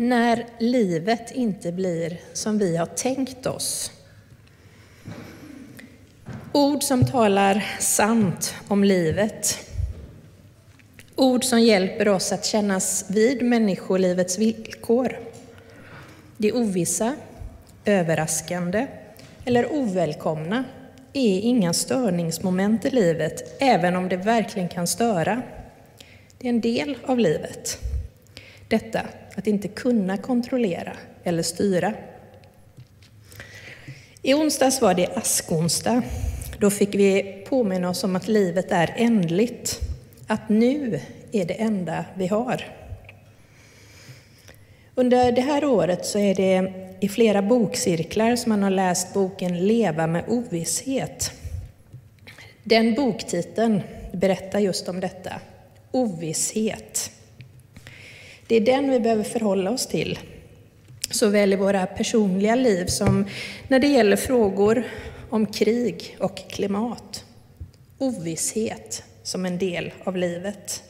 När livet inte blir som vi har tänkt oss. Ord som talar sant om livet. Ord som hjälper oss att kännas vid människolivets villkor. Det ovissa, överraskande eller ovälkomna är inga störningsmoment i livet, även om det verkligen kan störa. Det är en del av livet. Detta att inte kunna kontrollera eller styra. I onsdags var det askonsdag. Då fick vi påminna oss om att livet är ändligt, att nu är det enda vi har. Under det här året så är det i flera bokcirklar som man har läst boken Leva med ovisshet. Den boktiteln berättar just om detta, ovisshet. Det är den vi behöver förhålla oss till, såväl i våra personliga liv som när det gäller frågor om krig och klimat. Ovisshet som en del av livet.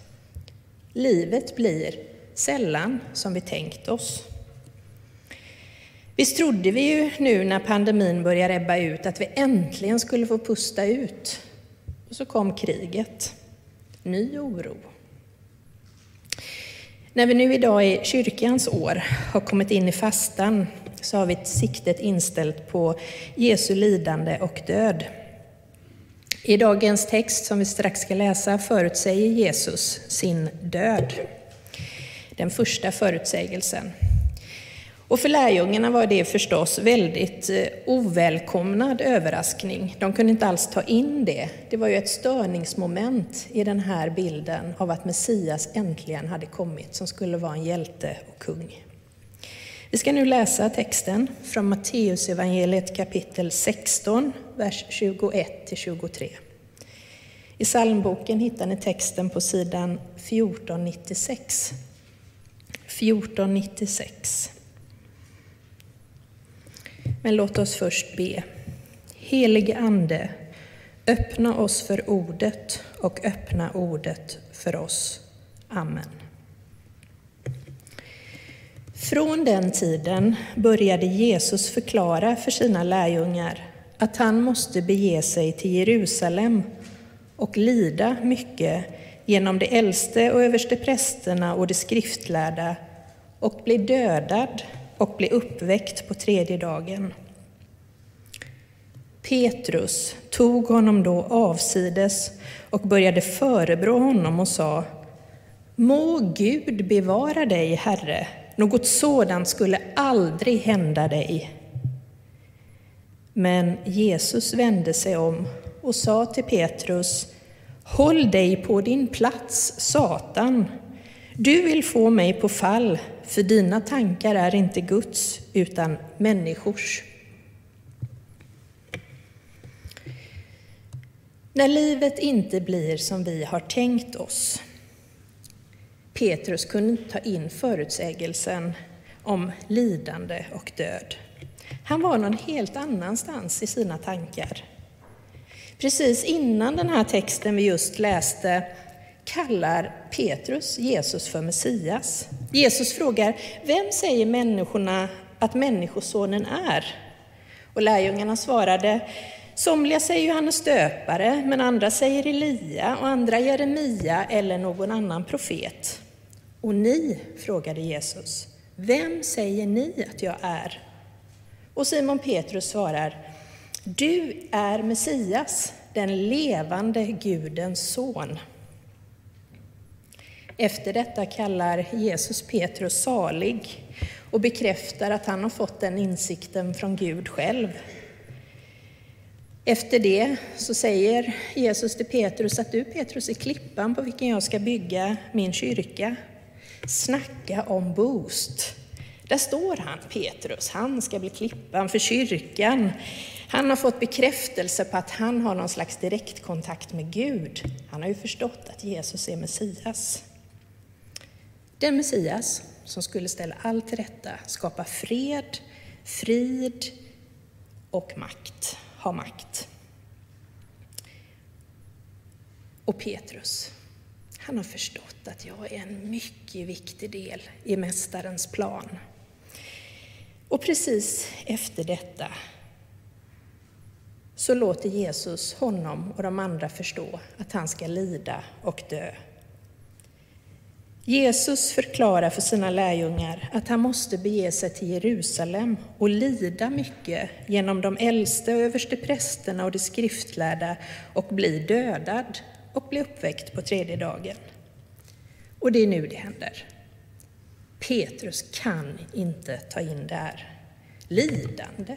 Livet blir sällan som vi tänkt oss. Visst trodde vi ju nu när pandemin började ebba ut att vi äntligen skulle få pusta ut. Och så kom kriget. Ny oro. När vi nu idag i kyrkans år har kommit in i fastan så har vi siktet inställt på Jesu lidande och död. I dagens text som vi strax ska läsa förutsäger Jesus sin död. Den första förutsägelsen. Och för lärjungarna var det förstås väldigt eh, ovälkomnad överraskning. De kunde inte alls ta in det. Det var ju ett störningsmoment i den här bilden av att Messias äntligen hade kommit, som skulle vara en hjälte och kung. Vi ska nu läsa texten från Matteus evangeliet kapitel 16, vers 21-23. I psalmboken hittar ni texten på sidan 1496. 1496. Men låt oss först be. Helige Ande, öppna oss för ordet och öppna ordet för oss. Amen. Från den tiden började Jesus förklara för sina lärjungar att han måste bege sig till Jerusalem och lida mycket genom de äldste och översteprästerna och de skriftlärda och bli dödad och bli uppväckt på tredje dagen. Petrus tog honom då avsides och började förebrå honom och sa Må Gud bevara dig, Herre, något sådant skulle aldrig hända dig. Men Jesus vände sig om och sa till Petrus Håll dig på din plats, Satan. Du vill få mig på fall, för dina tankar är inte Guds, utan människors. När livet inte blir som vi har tänkt oss. Petrus kunde inte ta in förutsägelsen om lidande och död. Han var någon helt annanstans i sina tankar. Precis innan den här texten vi just läste kallar Petrus Jesus för Messias. Jesus frågar, vem säger människorna att Människosonen är? Och lärjungarna svarade, somliga säger Johannes döpare, men andra säger Elia och andra Jeremia eller någon annan profet. Och ni, frågade Jesus, vem säger ni att jag är? Och Simon Petrus svarar, du är Messias, den levande Gudens son. Efter detta kallar Jesus Petrus salig och bekräftar att han har fått den insikten från Gud själv. Efter det så säger Jesus till Petrus att du Petrus är klippan på vilken jag ska bygga min kyrka. Snacka om boost! Där står han, Petrus, han ska bli klippan för kyrkan. Han har fått bekräftelse på att han har någon slags direktkontakt med Gud. Han har ju förstått att Jesus är Messias. Den Messias som skulle ställa allt till rätta, skapa fred, frid och makt, ha makt. Och Petrus, Han har förstått att jag är en mycket viktig del i Mästarens plan. Och precis efter detta så låter Jesus honom och de andra förstå att han ska lida och dö. Jesus förklarar för sina lärjungar att han måste bege sig till Jerusalem och lida mycket genom de äldste och översteprästerna och de skriftlärda och bli dödad och bli uppväckt på tredje dagen. Och det är nu det händer. Petrus kan inte ta in det här. Lidande,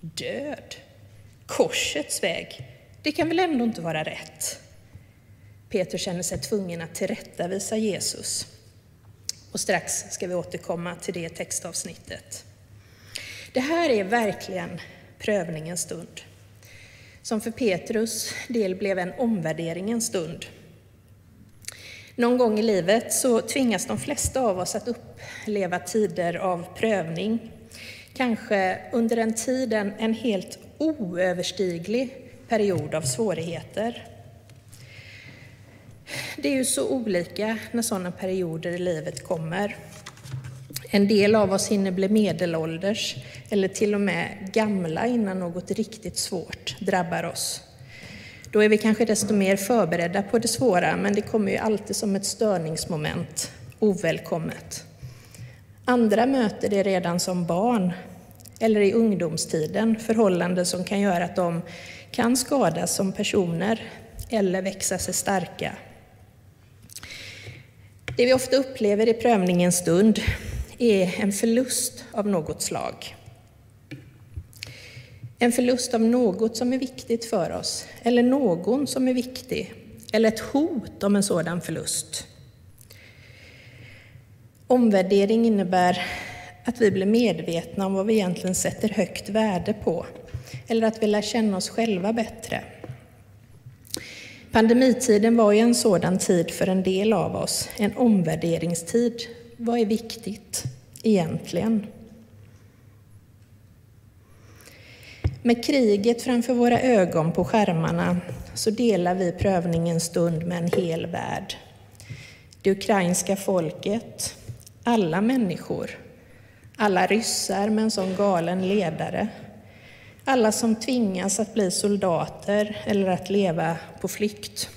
död, korsets väg. Det kan väl ändå inte vara rätt? Petrus känner sig tvungen att tillrättavisa Jesus. Och strax ska vi återkomma till det textavsnittet. Det här är verkligen prövningens stund. Som för Petrus del blev en omvärderingens stund. Någon gång i livet så tvingas de flesta av oss att uppleva tider av prövning. Kanske under en tid en, en helt oöverstiglig period av svårigheter. Det är ju så olika när sådana perioder i livet kommer. En del av oss hinner bli medelålders eller till och med gamla innan något riktigt svårt drabbar oss. Då är vi kanske desto mer förberedda på det svåra, men det kommer ju alltid som ett störningsmoment, ovälkommet. Andra möter det redan som barn eller i ungdomstiden, förhållanden som kan göra att de kan skadas som personer eller växa sig starka. Det vi ofta upplever i prövningens stund är en förlust av något slag. En förlust av något som är viktigt för oss, eller någon som är viktig, eller ett hot om en sådan förlust. Omvärdering innebär att vi blir medvetna om vad vi egentligen sätter högt värde på, eller att vi lär känna oss själva bättre. Pandemitiden var ju en sådan tid för en del av oss, en omvärderingstid. Vad är viktigt egentligen? Med kriget framför våra ögon på skärmarna så delar vi prövningens stund med en hel värld. Det ukrainska folket, alla människor, alla ryssar med en sån galen ledare, alla som tvingas att bli soldater eller att leva på flykt.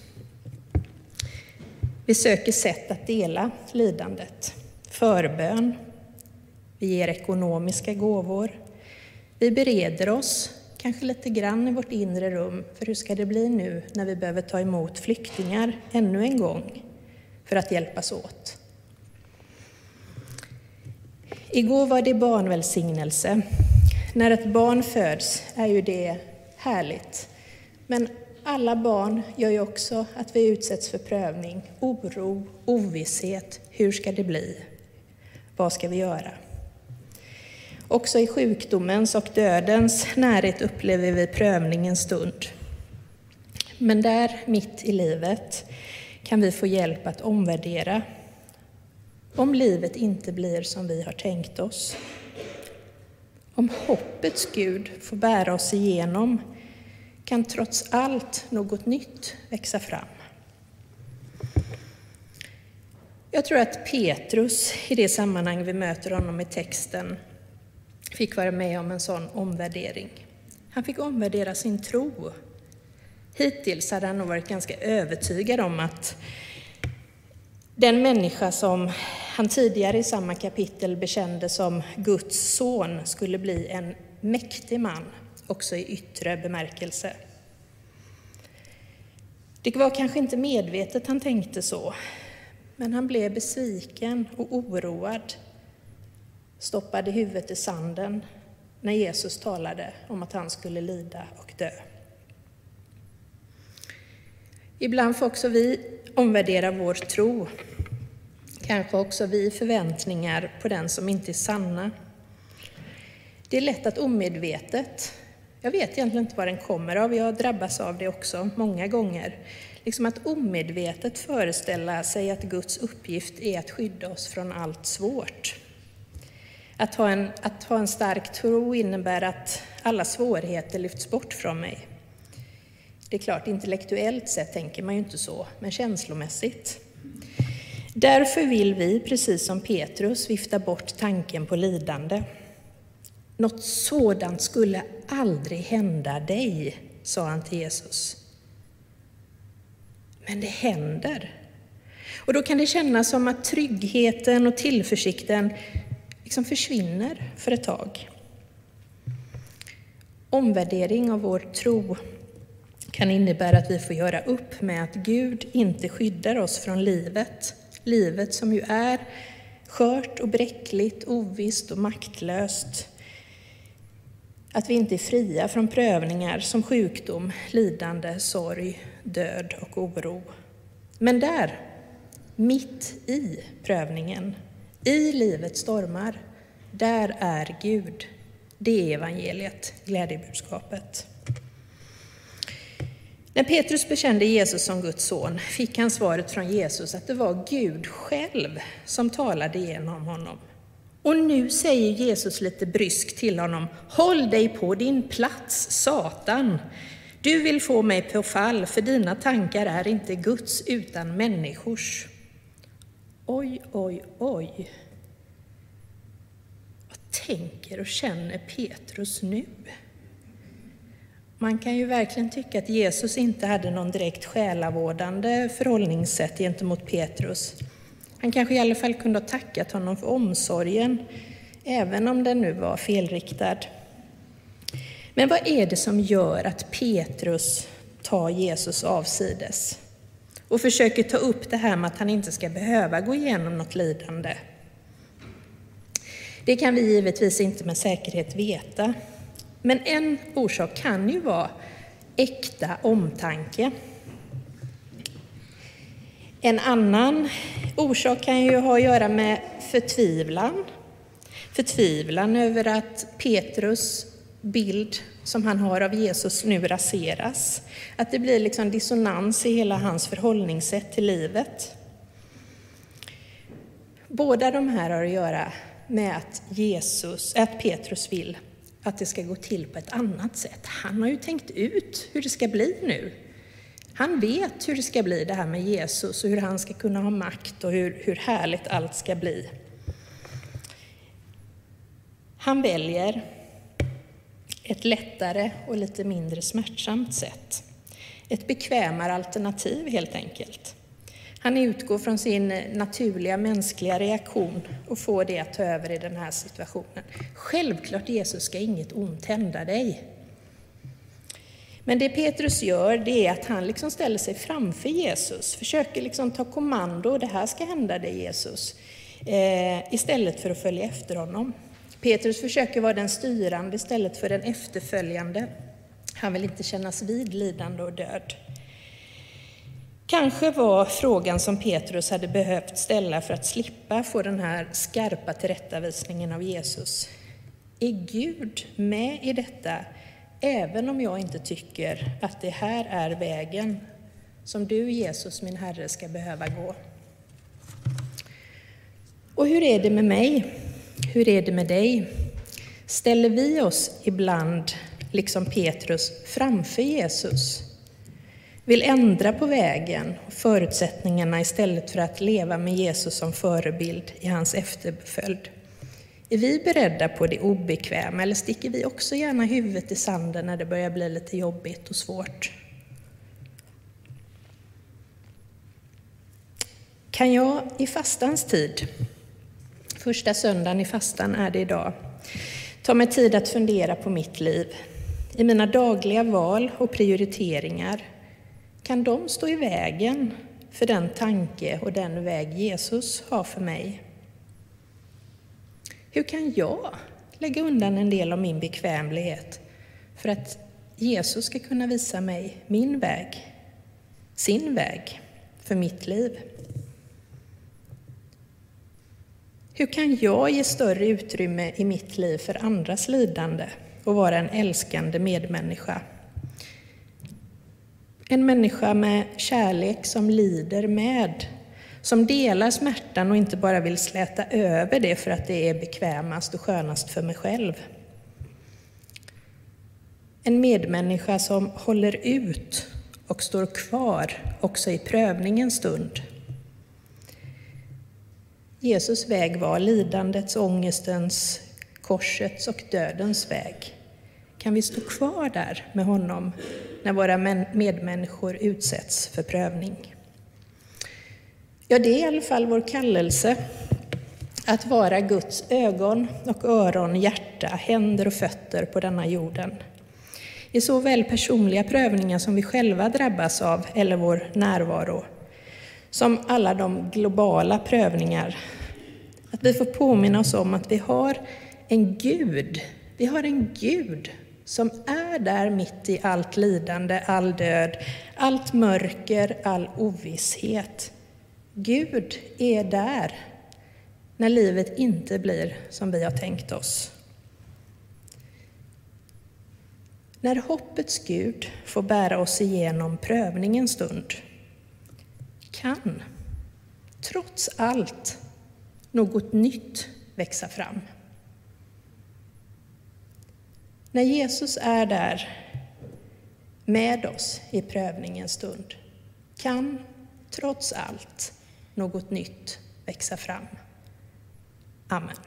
Vi söker sätt att dela lidandet. Förbön. Vi ger ekonomiska gåvor. Vi bereder oss, kanske lite grann i vårt inre rum, för hur ska det bli nu när vi behöver ta emot flyktingar ännu en gång för att hjälpas åt. Igår var det barnvälsignelse när ett barn föds är ju det härligt. Men alla barn gör ju också att vi utsätts för prövning, oro, ovisshet. Hur ska det bli? Vad ska vi göra? Också i sjukdomens och dödens närhet upplever vi prövningens stund. Men där, mitt i livet, kan vi få hjälp att omvärdera. Om livet inte blir som vi har tänkt oss, om hoppets Gud får bära oss igenom kan trots allt något nytt växa fram. Jag tror att Petrus, i det sammanhang vi möter honom i texten, fick vara med om en sån omvärdering. Han fick omvärdera sin tro. Hittills hade han nog varit ganska övertygad om att den människa som han tidigare i samma kapitel bekände som Guds son skulle bli en mäktig man, också i yttre bemärkelse. Det var kanske inte medvetet han tänkte så, men han blev besviken och oroad, stoppade huvudet i sanden när Jesus talade om att han skulle lida och dö. Ibland får också vi omvärdera vår tro kanske också vi förväntningar på den som inte är sanna. Det är lätt att omedvetet, jag vet egentligen inte vad den kommer av, jag drabbas av det också många gånger, liksom att omedvetet föreställa sig att Guds uppgift är att skydda oss från allt svårt. Att ha en, att ha en stark tro innebär att alla svårigheter lyfts bort från mig. Det är klart, intellektuellt sett tänker man ju inte så, men känslomässigt Därför vill vi, precis som Petrus, vifta bort tanken på lidande. Något sådant skulle aldrig hända dig, sa han till Jesus. Men det händer. Och då kan det kännas som att tryggheten och tillförsikten liksom försvinner för ett tag. Omvärdering av vår tro kan innebära att vi får göra upp med att Gud inte skyddar oss från livet. Livet som ju är skört och bräckligt, ovisst och maktlöst. Att vi inte är fria från prövningar som sjukdom, lidande, sorg, död och oro. Men där, mitt i prövningen, i livets stormar, där är Gud. Det är evangeliet, glädjebudskapet. När Petrus bekände Jesus som Guds son fick han svaret från Jesus att det var Gud själv som talade genom honom. Och nu säger Jesus lite bryskt till honom, håll dig på din plats, Satan. Du vill få mig på fall, för dina tankar är inte Guds utan människors. Oj, oj, oj. Vad tänker och känner Petrus nu? Man kan ju verkligen tycka att Jesus inte hade någon direkt själavårdande förhållningssätt gentemot Petrus. Han kanske i alla fall kunde ha tackat honom för omsorgen, även om den nu var felriktad. Men vad är det som gör att Petrus tar Jesus avsides och försöker ta upp det här med att han inte ska behöva gå igenom något lidande? Det kan vi givetvis inte med säkerhet veta. Men en orsak kan ju vara äkta omtanke. En annan orsak kan ju ha att göra med förtvivlan. Förtvivlan över att Petrus bild som han har av Jesus nu raseras. Att det blir liksom dissonans i hela hans förhållningssätt till livet. Båda de här har att göra med att, Jesus, att Petrus vill att det ska gå till på ett annat sätt. Han har ju tänkt ut hur det ska bli nu. Han vet hur det ska bli det här med Jesus och hur han ska kunna ha makt och hur, hur härligt allt ska bli. Han väljer ett lättare och lite mindre smärtsamt sätt. Ett bekvämare alternativ helt enkelt. Han utgår från sin naturliga mänskliga reaktion och får det att ta över i den här situationen. Självklart Jesus ska inget ont hända dig. Men det Petrus gör, det är att han liksom ställer sig framför Jesus, försöker liksom ta kommando, det här ska hända dig Jesus, eh, istället för att följa efter honom. Petrus försöker vara den styrande istället för den efterföljande. Han vill inte kännas vid lidande och död. Kanske var frågan som Petrus hade behövt ställa för att slippa få den här skarpa tillrättavisningen av Jesus. Är Gud med i detta, även om jag inte tycker att det här är vägen som du, Jesus, min Herre, ska behöva gå? Och hur är det med mig? Hur är det med dig? Ställer vi oss ibland, liksom Petrus, framför Jesus? Vill ändra på vägen och förutsättningarna istället för att leva med Jesus som förebild i hans efterföljd? Är vi beredda på det obekväma eller sticker vi också gärna huvudet i sanden när det börjar bli lite jobbigt och svårt? Kan jag i fastans tid Första söndagen i fastan är det idag. Ta mig tid att fundera på mitt liv. I mina dagliga val och prioriteringar, kan de stå i vägen för den tanke och den väg Jesus har för mig? Hur kan jag lägga undan en del av min bekvämlighet för att Jesus ska kunna visa mig min väg, sin väg för mitt liv? Hur kan jag ge större utrymme i mitt liv för andras lidande och vara en älskande medmänniska? En människa med kärlek som lider med, som delar smärtan och inte bara vill släta över det för att det är bekvämast och skönast för mig själv. En medmänniska som håller ut och står kvar också i prövningens stund. Jesus väg var lidandets, ångestens, korsets och dödens väg. Kan vi stå kvar där med honom när våra medmänniskor utsätts för prövning? Ja, det är i alla fall vår kallelse att vara Guds ögon och öron, hjärta, händer och fötter på denna jorden. I såväl personliga prövningar som vi själva drabbas av eller vår närvaro, som alla de globala prövningar. Att vi får påminna oss om att vi har en Gud, vi har en Gud som är där mitt i allt lidande, all död, allt mörker, all ovisshet. Gud är där när livet inte blir som vi har tänkt oss. När hoppets Gud får bära oss igenom prövningens stund kan, trots allt, något nytt växa fram. När Jesus är där med oss i prövningens stund kan, trots allt, något nytt växa fram. Amen.